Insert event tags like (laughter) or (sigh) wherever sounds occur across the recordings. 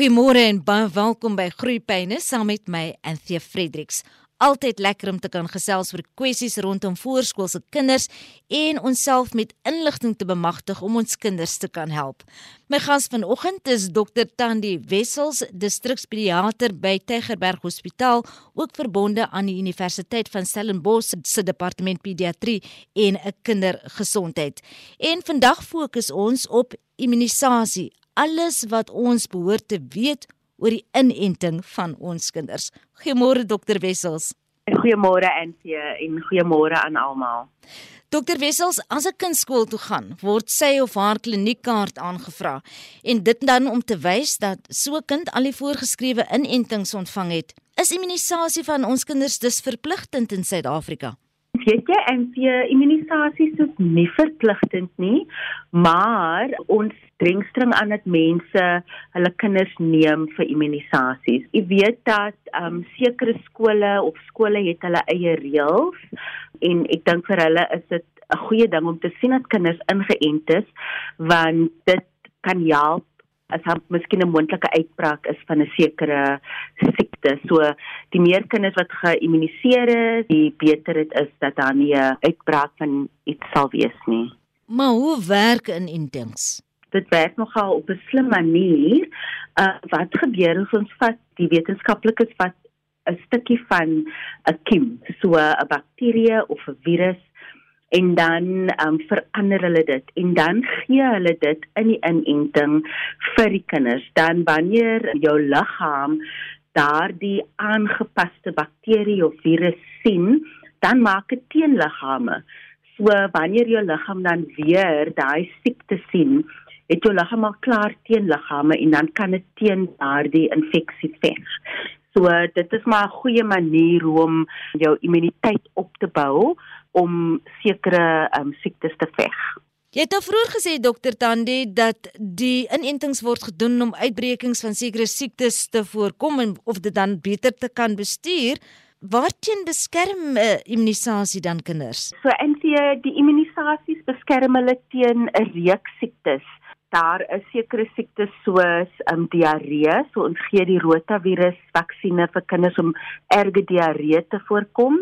Goeiemôre en baie welkom by Groeipyne saam met my Anthea Fredericks. Altyd lekker om te kan gesels oor kwessies rondom voorskoolse kinders en onsself met inligting te bemagtig om ons kinders te kan help. My gas vanoggend is Dr Tandi Wessels, distrikspediater by Tygerberg Hospitaal, ook verbonde aan die Universiteit van Stellenbosch se departement pediatrie en 'n kindergesondheid. En vandag fokus ons op immunisasie alles wat ons behoort te weet oor die inenting van ons kinders. Goeiemôre dokter Wessels. Goeiemôre Antie en goeiemôre aan almal. Dokter Wessels, as 'n kind skool toe gaan, word sy of haar kliniekkaart aangevra en dit dan om te wys dat so 'n kind al die voorgeskrewe inentings ontvang het. Is immunisasie van ons kinders dus verpligtend in Suid-Afrika? Weet jy en vir immunisasies is nie verpligtend nie, maar ons dring streng aan dat mense hulle kinders neem vir immunisasies. Jy weet dat ehm um, sekere skole of skole het hulle eie reëls en ek dink vir hulle is dit 'n goeie ding om te sien dat kinders ingeënt is want dit kan help as daar miskien 'n moontlike uitbraak is van 'n sekere siekte. So die meer kinders wat geïmmuniseer is, die beter dit is dat daar nie 'n uitbraak van iets sal wees nie. Maar hoe werk inentings? Dit werk nogal op 'n slim manier. Uh wat gebeur as ons vat die wetenskaplikes wat 'n stukkie van 'n kiem, so 'n bakterie of 'n virus en dan um, verander hulle dit. En dan gee hulle dit in die inenting vir die kinders. Dan wanneer jou liggaam daardie aangepaste bakterie of virus sien dan maak dit teenliggame. So wanneer jou liggaam dan weer daai siekte sien het jou liggaam al klaar teenliggame en dan kan dit teen daardie infeksie veg. So dit is maar 'n goeie manier om jou immuniteit op te bou om sekere um, siektes te veg. Jy het nou vroeër gesê dokter Tandi dat die inentings word gedoen om uitbrekings van sekere siektes te voorkom en of dit dan beter te kan bestuur. Waarteen beskerm 'n uh, immunisasie dan kinders? So en die die immunisasies beskerm hulle teen 'n reeks siektes. Daar is sekere siektes soos um, diarree, so ons gee die rotavirus vaksines vir kinders om erge diarree te voorkom.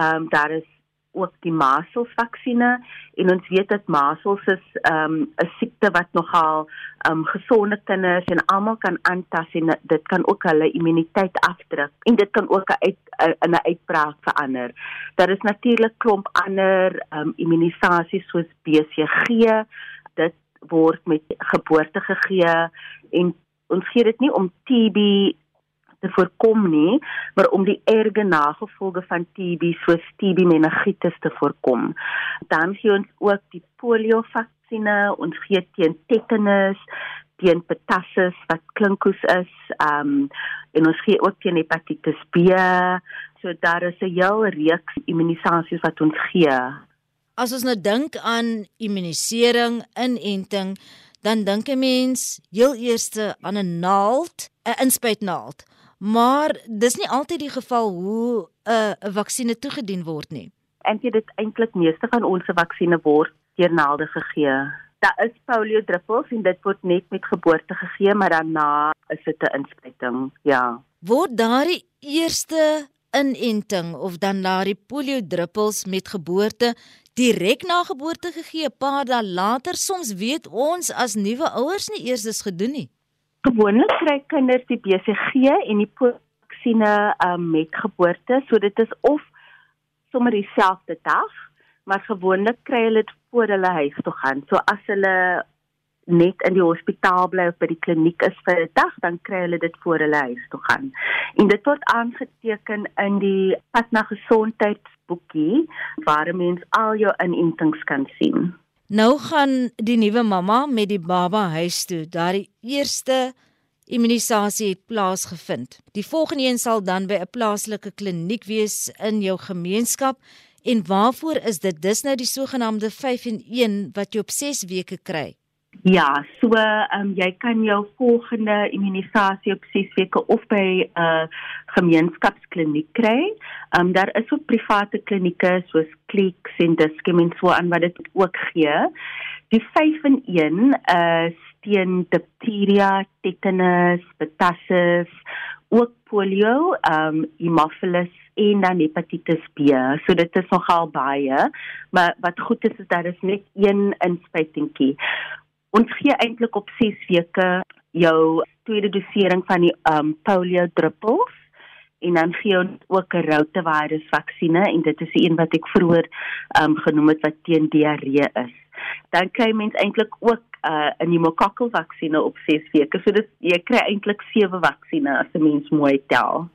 Ehm um, daar is ook die measles vaksines en ons weet dat measles is ehm, 'n um, siekte wat nogal um, gesonde kinders en almal kan aantas en dit kan ook hulle immuniteit afdruk en dit kan ook 'n uit, in 'n uitbraak verander. Daar is natuurlik klomp ander um, immunisasies soos BCG. Dit word met geboorte gegee en ons gee dit nie om TB te voorkom nie, maar om die erge nagevolge van TB soos TB meningitis te voorkom. Dan gee ons ook die polio vaksines, ons gee teen tetanus, teen pertussis wat klinkoes is, um en ons gee ook teen hepatitis B. So daar is 'n hele reeks immunisasies wat ons gee. As ons nou dink aan immunisering, inenting, dan dink 'n mens heel eers aan 'n naald, 'n inspuitnaald. Maar dis nie altyd die geval hoe 'n uh, 'n vaksinne toegedien word nie. En dit eintlik meeste van ons vaksinne word deur naalde gegee. Daar is polio druppels en dit word net met geboorte gegee, maar daarna is dit 'n inspuiting. Ja. Word daardie eerste inenting of dan daardie polio druppels met geboorte direk na geboorte gegee, 'n paar dae later, soms weet ons as nuwe ouers nie eers dis gedoen nie. Gewoonlik kry kinders die BCG en die vaksine um, met geboorte, so dit is of sommer dieselfde dag, maar gewoonlik kry hulle dit voor hulle huis toe gaan. So as hulle net in die hospitaal bly of by die kliniek is vir 'n dag, dan kry hulle dit voor hulle huis toe gaan. En dit word aangeteken in die pad na gesondheidsboekie waar 'n mens al jou inentings kan sien. Nou gaan die nuwe mamma met die baba huis toe. Daardie eerste immunisasie het plaasgevind. Die volgende een sal dan by 'n plaaslike kliniek wees in jou gemeenskap. En waarvoor is dit? Dis nou die sogenaamde 5 in 1 wat jy op 6 weke kry. Ja, so ehm um, jy kan jou volgende immunisasie op 6 weke of by 'n uh, gemeenskapskliniek kry. Ehm um, daar is ook private klinieke soos Clicks en Diskem en so aan wat dit ook gee. Die 5 in 1 is teen dipteria, tetanus, pertussis, ook polio, ehm um, hemophilus en dan hepatitis B. So dit is nogal baie, maar wat goed is is dat dit net een inspuitingkie. Ons gee eintlik op 6 weke jou tweede dosering van die ehm um, polio druppels en dan gee ons ook 'n rotavirus vaksines en dit is die een wat ek vroeër ehm um, genoem het wat teen diarree is. Dan kry mens eintlik ook uh, 'n pneumokokkel vaksines op 6 weke. So dis jy kry eintlik 7 vaksines as 'n mens mooi tel.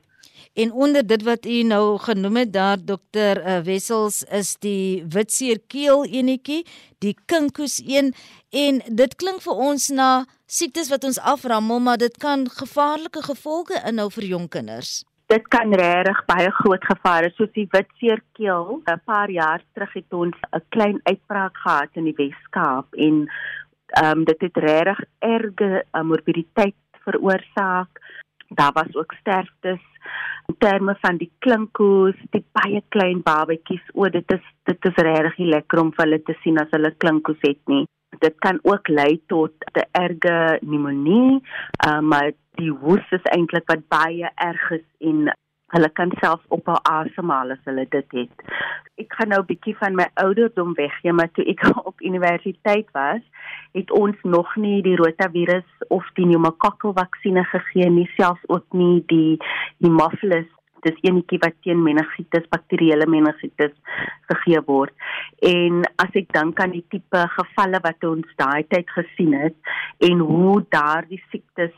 En onder dit wat u nou genoem het daar dokter uh, Wessels is die witseerkeel enetjie, die kinkoes een en dit klink vir ons na siektes wat ons aframmel, maar dit kan gevaarlike gevolge inhou vir jong kinders dit kan regtig baie groot gevare soos die witseerkeel. 'n Paar jaar terug het ons 'n klein uitbraak gehad in die Wes-Kaap en ehm um, dit het regtig erge uh, morbiditeit veroorsaak. Daar was ook sterftes in terme van die klinkoes, die baie klein babatjies. O, dit is dit is regtig lekker om hulle te sien as hulle klinkoes het nie. Dit kan ook lei tot 'n erge pneumonie, uh, maar die hoes is eintlik wat baie erg is en hulle kan self op hul asemhaal as hulle dit het. Ek gaan nou 'n bietjie van my ouderdom weggee, maar toe ek (laughs) op universiteit was, het ons nog nie die rotavirus of die pneumokokkel vaksines gegee nie, selfs ook nie die hemophilus dis enetjie wat teen meningitis, bakterieële meningitis gegee word. En as ek dink aan die tipe gevalle wat ons daai tyd gesien het en hoe daardie siektes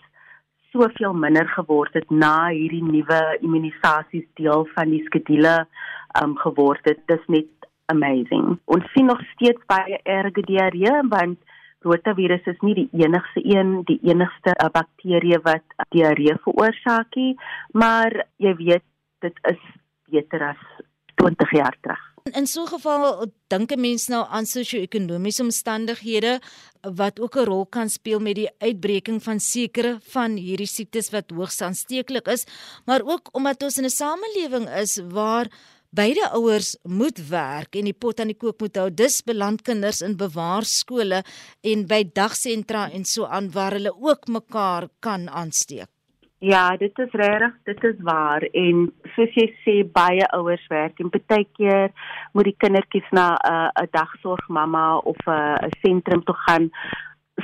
soveel minder geword het na hierdie nuwe immunisasies deel van die skedule um geword het. Dis net amazing. Ons sien nog steeds baie erge diarree want rotavirus is nie die enigste een, die enigste uh, bakterie wat diarree veroorsaak nie, maar jy weet dit is beter as 20 jaar terug. In so 'n geval dink 'n mens nou aan sosio-ekonomiese omstandighede wat ook 'n rol kan speel met die uitbreking van sekere van hierdie siektes wat hoogs aansteeklik is, maar ook omdat ons in 'n samelewing is waar beide ouers moet werk en die pot aan die kook moet hou. Dis beland kinders in bewaarskole en by dagsentra en so aan waar hulle ook mekaar kan aansteek. Ja, dit is regtig, dit is waar. En soos jy sê baie ouers werk en baie keer moet die kindertjies na 'n uh, 'n dagsorgmamma of 'n uh, sentrum toe gaan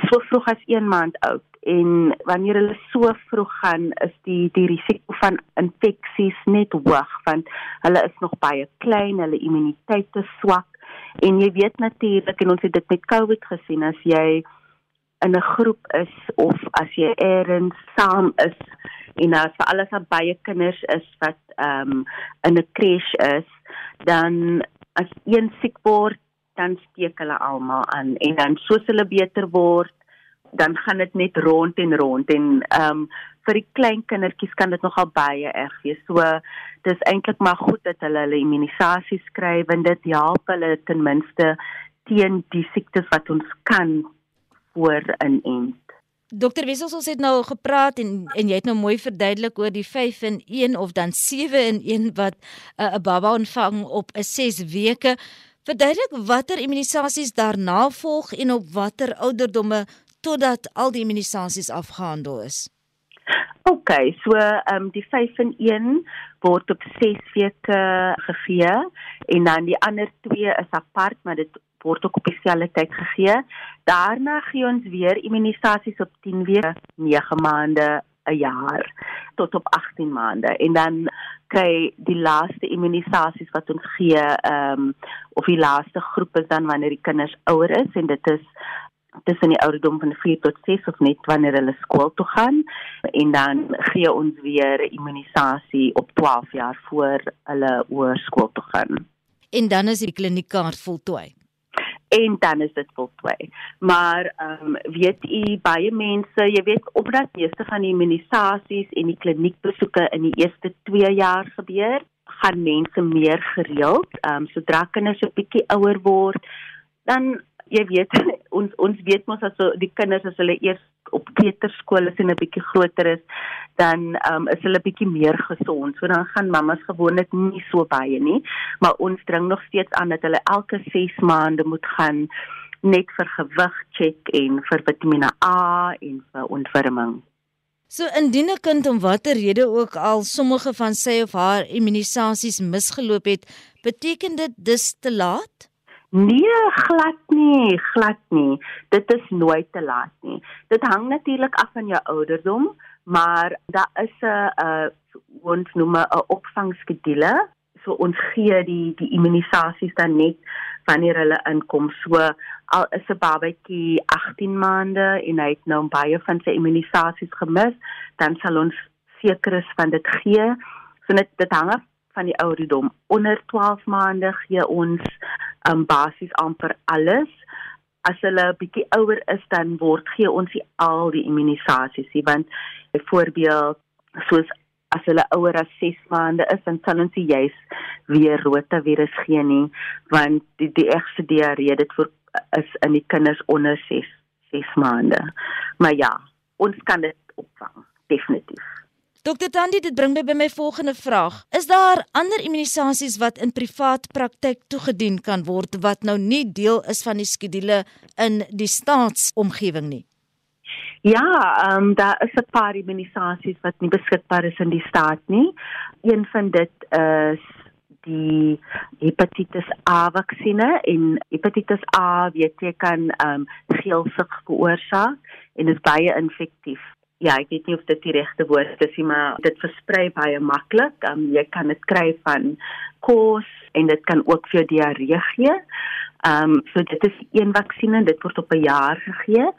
so vroeg as 1 maand oud. En wanneer hulle so vroeg gaan is die die risiko van infeksies net hoog want hulle is nog baie klein, hulle immuniteit is swak. En jy weet natuurlik en ons het dit met COVID gesien as jy in 'n groep is of as jy eers saam is en as vir alles aan baie kinders is wat ehm um, in 'n crash is, dan as een siek word, dan steek hulle almal aan en dan soos hulle beter word, dan gaan dit net rond en rond en ehm um, vir die klein kindertjies kan dit nogal baie erg wees. So dis eintlik maar goed dat hulle hulle immunisasie skryf en dit help hulle ten minste teen die siektes wat ons kan voor inent. Dokter Wessels ons het nou gepraat en en jy het nou mooi verduidelik oor die 5 in 1 of dan 7 in 1 wat uh, 'n uh, baba ontvang op 'n 6 weke. Verduidelik watter immunisasies daarna volg en op watter ouderdomme totdat al die immunisasies afgehandel is. OK, so ehm um, die 5 in 1 word op 6 weke gegee en dan die ander 2 is apart, maar dit word ook op dieselfde tyd gegee. Daarna gee ons weer immunisasies op 10 weke, 9 maande, 'n jaar tot op 18 maande en dan kry die laaste immunisasies wat ons gee ehm um, of die laaste groep is dan wanneer die kinders ouer is en dit is tussen die ouderdom van 4 tot 6 of net wanneer hulle skool toe gaan en dan gee ons weer immunisasie op 12 jaar voor hulle hoërskool toe gaan. En dan is die kliniekkaart voltooi en dan is dit voltooi. Maar ehm um, weet u baie mense, jy weet omdat meeste van die immunisasies en die kliniekbesoeke in die eerste 2 jaar gebeur, gaan mense meer gereeld. Ehm um, sodra kinders 'n bietjie ouer word, dan jy weet (laughs) ons ons weet mos as so die kinders as hulle eers op kleuterskool is en 'n bietjie groter is, dan um, is hulle bietjie meer gesond. So dan gaan mammas gewoonlik nie so baie nie, maar ons dring nog steeds aan dat hulle elke 6 maande moet gaan net vir gewig check en vir Vitamiene A en vir ontwurming. So indien 'n kind om watter rede ook al sommige van sy of haar immunisasies misgeloop het, beteken dit dis te laat? Nee, glad nie, glad nie. Dit is nooit te laat nie. Dit hang natuurlik af van jou ouderdom, maar daar is 'n 'n ons noem 'n opvangskedule. So ons gee die die immunisasies dan net wanneer hulle inkom. So al is 'n babatjie 18 maande en hy het nou baie van sy immunisasies gemis, dan sal ons seker is van dit gee. So net dit hang af van die ouderdom. Onder 12 maande gee ons um, basies amper alles. As hulle 'n bietjie ouer is, dan word gee ons die al die immunisasies, want byvoorbeeld soos as hulle ouer as 6 maande is, dan sal ons juis weer rotavirus gee nie, want die die egste diarree dit voor is in die kinders onder 6 6 maande. Maar ja, ons kan dit opvang, definitief. Dokter Tandi, dit bring my by my volgende vraag. Is daar ander immunisasies wat in privaat praktyk toegedien kan word wat nou nie deel is van die skedule in die staatsomgewing nie? Ja, ehm um, daar is 'n paar immunisasies wat nie beskikbaar is in die staat nie. Een van dit is die hepatitis A vaksines en hepatitis A weet jy kan ehm um, geelsig veroorsaak en is baie infektief. Ja, ek weet nie of dit die regte woord is nie, maar dit versprei baie maklik. Um, jy kan dit kry van kos en dit kan ook vir diarree gee. Ehm um, so dit is een vaksinne, dit word op 'n jaar gegee.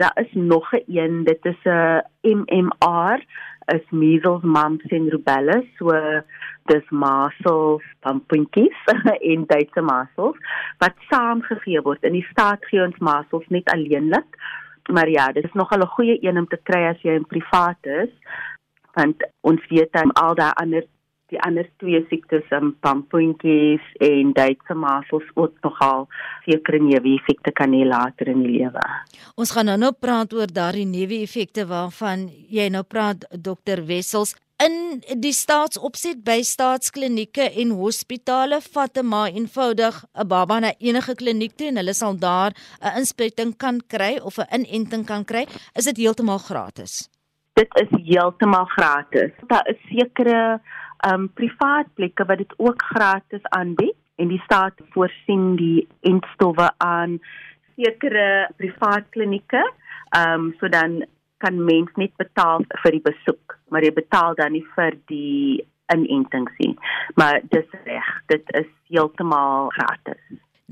Daar is nog 'n een, dit is 'n MMR, is measles, mumps en rubella, so dis measles, pumpkinkies (laughs) en Duitse measles wat saam gegee word. In die staat gee ons measles net alleenlik. Maar ja, dit is nogal 'n goeie een om te kry as jy in privaat is want ons weet dan al daai ander die ander twee siektes um, pampoentjies en Duitse masels ook nogal sekere neeweffekte kan hê later in die lewe. Ons gaan nou nou praat oor daardie neeweffekte waarvan jy nou praat dokter Wessels in die staatsopset by staatsklinieke en hospitale vat 'n ma eenvoudig 'n baba na enige kliniek toe en hulle sal daar 'n inspuiting kan kry of 'n inenting kan kry is dit heeltemal gratis Dit is heeltemal gratis. Daar is sekere um privaat plekke wat dit ook gratis aanbied en die staat voorsien die entstowwe aan sekere privaat klinieke. Um so dan kan mens net betaal vir die besoek, maar jy betaal dan nie vir die inentings nie. Maar dis reg, dit is heeltemal gratis.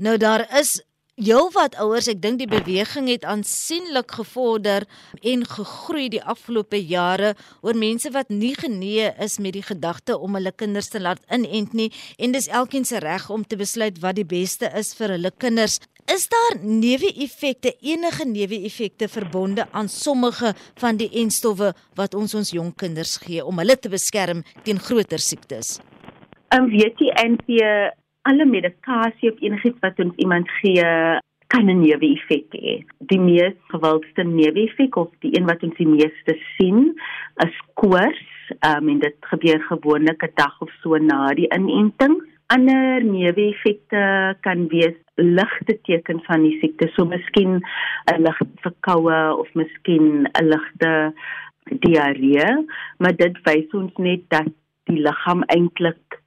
Nou daar is Heelwat ouers, ek dink die beweging het aansienlik gevorder en gegroei die afgelope jare oor mense wat nie genee is met die gedagte om hulle kinders te laat inent nie en dis elkeen se reg om te besluit wat die beste is vir hulle kinders. Is daar neeweffekte, enige neeweffekte verbonde aan sommige van die enstowwe wat ons ons jong kinders gee om hulle te beskerm teen groter siektes? En weet jy NP alle medikasie of enigiets wat ons iemand gee kan 'n neeweffek hê. Die mees gewildste neeweffek of die een wat ons die meeste sien is koors. Um, en dit gebeur gewoonlik 'n dag of so na die inenting. Ander neeweffekte kan wees ligte tekens van die siekte, so miskien 'n ligte verkoue of miskien 'n ligte diarree, maar dit wys ons net dat die liggaam eintlik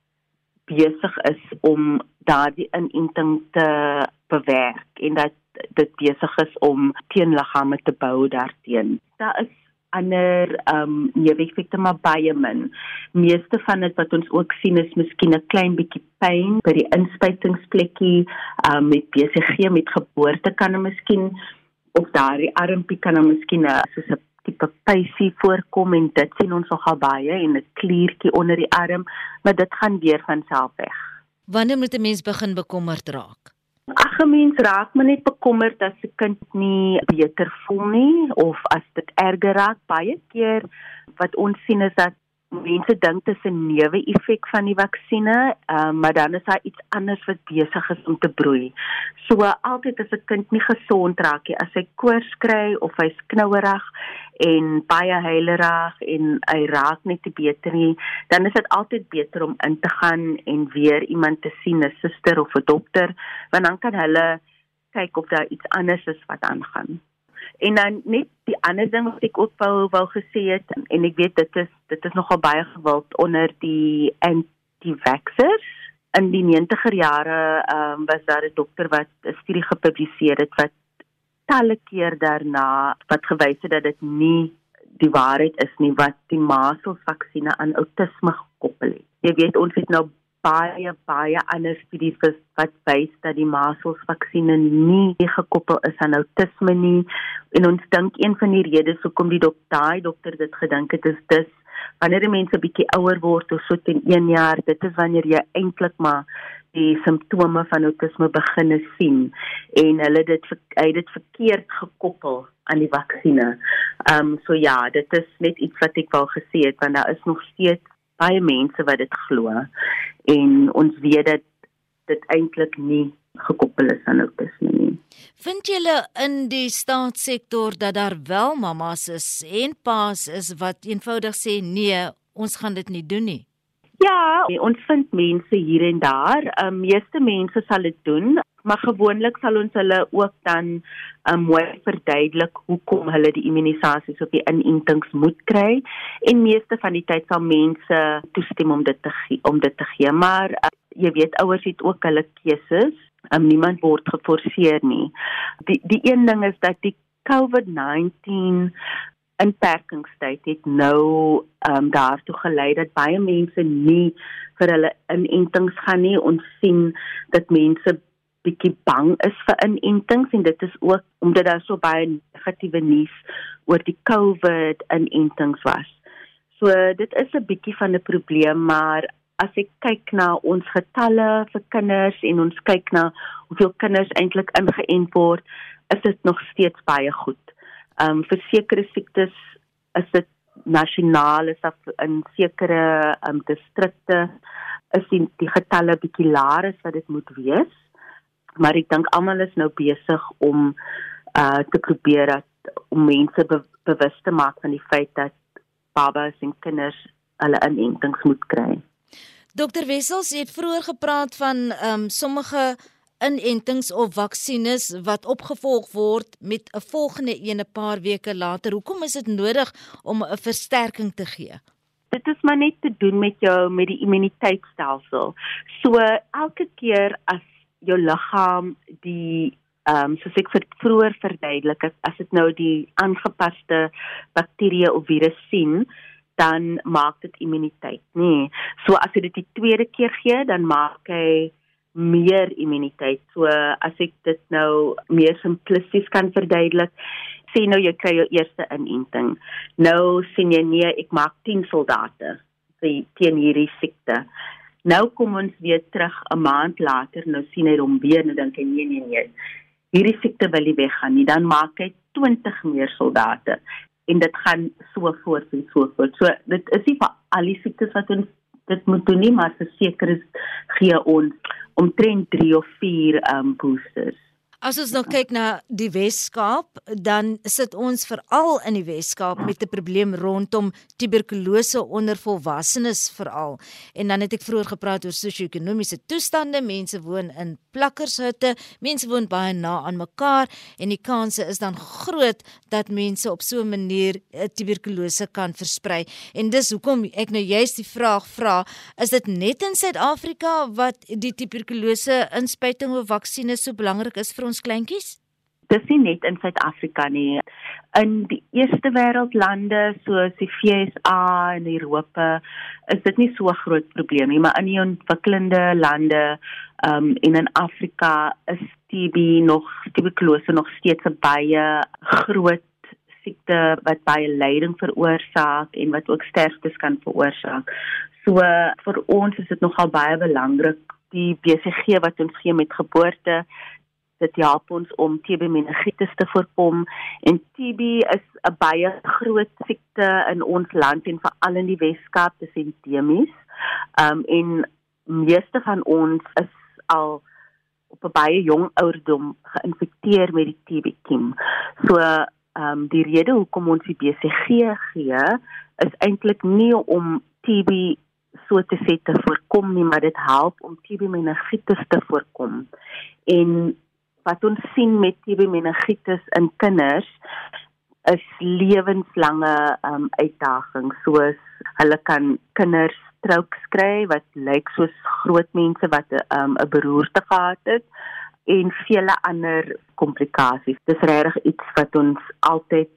besig is om daardie inenting te bewerk en dat dit besig is om teenliggame te bou daarteen. Daar is ander ehm um, neeweffekte maar baie min. Meeste van dit wat ons ook sien is miskien 'n klein bietjie pyn by die inspuitingsplekkie, ehm um, met BCG met geboorte kan 'n miskien of daardie armpie kan 'n miskien 'n soos 'n tipe pysie voorkom en dit sien ons nogal baie en 'n kliertjie onder die arm, maar dit gaan weer van self weg. Wanneer moet 'n mens begin bekommerd raak? Ag, 'n mens raak maar net bekommerd as 'n kind nie beter voel nie of as dit erger raak. Baie keer wat ons sien is dat mense dink dit is 'n neeweffek van die vaksines, uh, maar dan is daar iets anders wat besig is om te broei. So altyd as 'n kind nie gesond raak nie, as hy koors kry of hy's knouerig en baie huilerig en hy raak net te beter nie, dan is dit altyd beter om in te gaan en weer iemand te sien, 'n suster of 'n dokter, want dan kan hulle kyk of daar iets anders is wat aangaan. En dan net die ander ding wat ek ook wou wou gesê het en ek weet dit is dit is nogal baie gewild onder die anti-vaxxers. In die 90er jare ehm um, was daar 'n dokter wat 'n studie gepubliseer het wat talle keer daarna wat gewys het dat dit nie die waarheid is nie wat die maselsvaksine aan outisme gekoppel het. Jy weet ons het nou baie baie ander studies wat wys dat die maselsvaksine nie gekoppel is aan outisme nie en ons dink een van die redes hoekom die dok daai dokter dit gedink het is dis wanneer mense bietjie ouer word of so teen 1 jaar dit is wanneer jy eintlik maar die simptome van outisme begin sien en hulle dit hy dit verkeerd gekoppel aan die vaksines. Ehm um, so ja, dit is net iets wat ek wou gesê het want daar is nog steeds baie mense wat dit glo en ons weet dat dit eintlik nie gekoppel is aan outisme nie. Vind julle in die staatssektor dat daar wel mammas is en paas is wat eenvoudig sê nee, ons gaan dit nie doen nie? Ja, ons vind mense hier en daar. Die um, meeste mense sal dit doen, maar gewoonlik sal ons hulle ook dan um, mooi verduidelik hoekom hulle die immunisasies op die inentings moet kry. En meeste van die tyd sal mense toestem om dit te gee, om dit te gee. Maar uh, jy weet ouers het ook hulle keuses. Um, niemand word geforseer nie. Die die een ding is dat die COVID-19 inperkingstyd het nou um, daartoe gelei dat baie mense nie vir hulle inentings gaan nie. Ons sien dat mense bietjie bang is vir inentings en dit is ook omdat daar so baie negatiewe nuus oor die COVID inentings was. So dit is 'n bietjie van 'n probleem, maar as ek kyk na ons getalle vir kinders en ons kyk na hoeveel kinders eintlik ingeënt word, is dit nog steeds baie goed. Ehm um, vir sekere siektes is dit nasionaal is af in sekere ehm um, distrikte is die, die getalle bietjie laer as wat dit moet wees maar ek dink almal is nou besig om uh te probeer dat om mense be, bewus te maak van die feit dat babas en kinders hulle inentings moet kry. Dokter Wessels het vroeër gepraat van um sommige inentings of vaksines wat opgevolg word met 'n volgende een 'n paar weke later. Hoekom is dit nodig om 'n versterking te gee? Dit is maar net te doen met jou met die immuniteitstelsel. So elke keer as jou liggaam die ehm um, soos ek vir vroeër verduidelik het as dit nou die aangepaste bakterie of virus sien dan maak dit immuniteit nê. Nee. so as jy dit die tweede keer gee dan maak hy meer immuniteit. So as ek dit nou meer simplisties kan verduidelik sê nou jy kry jou eerste inenting. Nou sien jy nee ek maak 10 soldate teen hierdie siekte Nou kom ons weer terug 'n maand later, nou sien hy hom weer en dink hy nee nee nee. Hierdie siekte wil nie weggaan nie. Dan maak hy 20 meer soldate en dit gaan so voort en so voort. So dit is nie vir al die siektes wat ons dit moet doen nie, maar verseker is gee ons omtrent 3 of 4 um boosters. As ons nou kyk na die Wes-Kaap, dan sit ons veral in die Wes-Kaap met 'n probleem rondom tuberkulose onder volwassenes veral. En dan het ek vroeër gepraat oor sosio-ekonomiese toestande. Mense woon in plakkershutte, mense woon baie na aan mekaar en die kanse is dan groot dat mense op so 'n manier eh, tuberkulose kan versprei. En dis hoekom ek nou juist die vraag vra, is dit net in Suid-Afrika wat die tuberkulose inspuiting of vaksines so belangrik is vir ons kleintjies? Dis nie net in Suid-Afrika nie. In die eerste wêreld lande soos die VSA en Europa is dit nie so groot probleem nie, maar in die ontwikkelende lande um en in Afrika is TB nog tuberkulose nog steeds 'n baie groot siekte wat baie lyding veroorsaak en wat ook sterftes kan veroorsaak. So vir ons is dit nogal baie belangrik die BCG wat ons gee met geboorte dit help ons om TB meningitis te voorkom en TB is 'n baie groot siekte in ons land en veral in die Weskaap dis endemies. Um en meeste van ons is al op 'n baie jong ouderdom geïnfekteer met die TB kiem. So um die rede hoekom ons die BCG gee is eintlik nie om TB so te sê te voorkom nie, maar dit help om TB meningitis te voorkom. En wat ons sien met TB meningitis in kinders is lewenslange um, uitdagings soos hulle kan kinders strokes kry wat lyk soos groot mense wat 'n um, 'n beroerte gehad het en vele ander komplikasies. Dis regtig iets wat ons altyd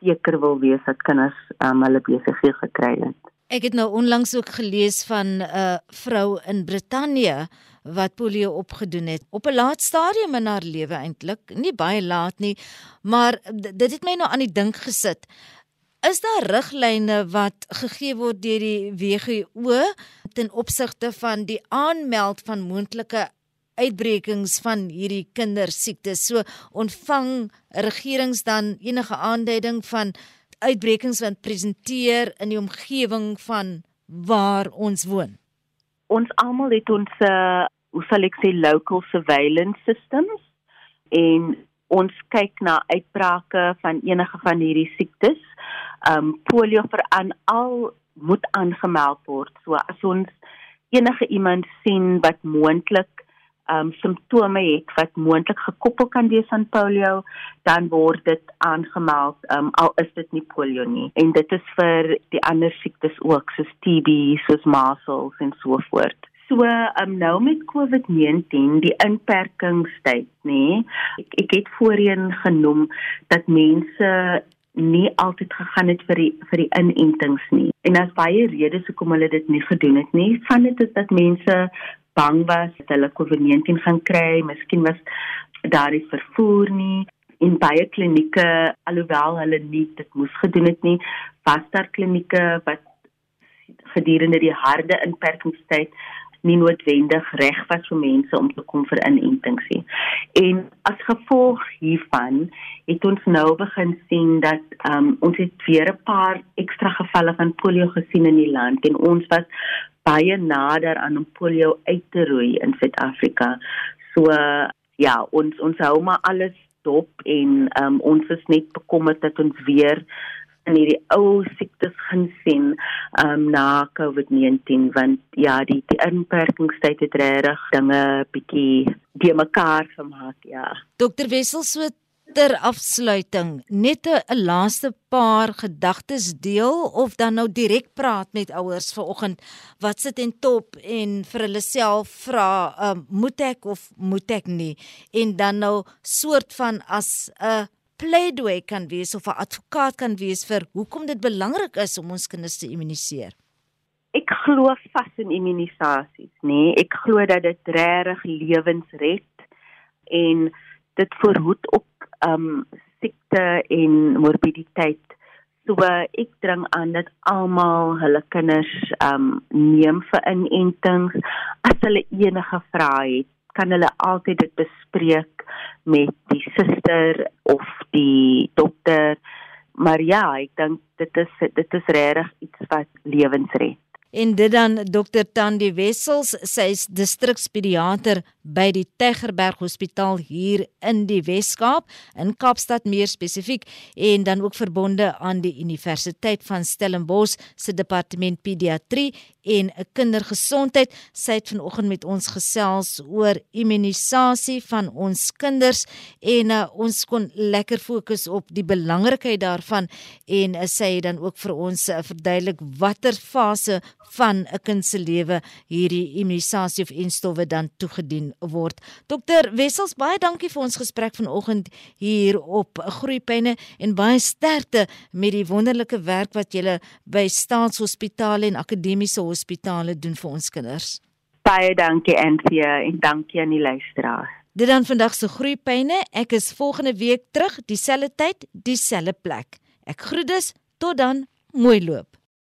seker wil wees dat kinders um, hulle besighede gekry het. Ek het nou onlangs ook gelees van 'n uh, vrou in Brittanje wat polio opgedoen het op 'n laat stadium in haar lewe eintlik, nie baie laat nie, maar dit het my nou aan die dink gesit. Is daar riglyne wat gegee word deur die WHO ten opsigte van die aanmeld van moontlike uitbrekings van hierdie kindersiektes? So ontvang regerings dan enige aanduiding van uitbrekings wat presenteer in die omgewing van waar ons woon? Ons almal het ons uh, hoe sal ek sê local surveillance systems en ons kyk na uitbrake van enige van hierdie siektes um polio vir aan al moet aangemeld word. So as ons enige iemand sien wat moontlik um simptome het wat moontlik gekoppel kan wees aan polio, dan word dit aangemeld um al is dit nie polio nie. En dit is vir die ander siektes ook soos TB, soos measles en so voort. So um nou met COVID-19 die inperkingstyd nê. Ek, ek het voorheen genoem dat mense nie altyd gegaan het vir die vir die inentings nie. En daar's baie redes hoekom hulle dit nie gedoen het nie. Van dit is dat mense bang was dat hulle COVID-19 gaan kry, miskien was daar nie vervoer nie in baie klinieke alhoewel hulle nie dit moes gedoen het nie, was daar klinieke wat gedurende die harde inperkingstyd nie noodwendig reg was vir mense om te kom vir inentings nie. En as gevolg hiervan het ons nou begin sien dat um, ons het weer 'n paar ekstra gevalle van polio gesien in die land en ons was baie nader aan om polio uit te roei in Suid-Afrika. So ja, ons ons hou maar alles dop en um, ons is net bekommerd dat ons weer in hierdie ou siektes gaan sien um, na COVID-19 want ja die die inperkingstyd het regtig dinge bietjie die mekaar gemaak ja Dokter Wessel so ter afsluiting net 'n laaste paar gedagtes deel of dan nou direk praat met ouers vanoggend wat sit en top en vir hulle self vra um, moet ek of moet ek nie en dan nou soort van as 'n pleidooi kan wees of 'n advokaat kan wees vir hoekom dit belangrik is om ons kinders te immuniseer? Ek glo vas in immunisasies, nê. Nee. Ek glo dat dit regtig lewens red en dit verhoed op um, siekte en morbiditeit. So ek dring aan dat almal hulle kinders um, neem vir inentings as hulle enige vrae het kan hulle altyd dit bespreek met die suster of die dokter. Maar ja, ek dink dit is dit is regtig iets wat lewens red. En dit dan Dr Tandi Wessels, sy is distrikspediater by die Tegerberg Hospitaal hier in die Wes-Kaap, in Kaapstad meer spesifiek en dan ook verbonde aan die Universiteit van Stellenbosch se departement pediatrie en 'n kindergesondheid. Sy het vanoggend met ons gesels oor immunisasie van ons kinders en uh, ons kon lekker fokus op die belangrikheid daarvan en uh, sy het dan ook vir ons uh, verduidelik watter fase van 'n kind se lewe hierdie immunisasie of enstowwe dan toegedien word. Dokter Wessels, baie dankie vir ons gesprek vanoggend hier op Groepyne en baie sterkte met die wonderlike werk wat jy by staatshospitale en akademiese hospitale doen vir ons kinders. Baie dankie Anthea en dankie aan die luisteraars. Dit dan vandag se groeipyne. Ek is volgende week terug, dieselfde tyd, dieselfde plek. Ek groet dus tot dan, mooi loop.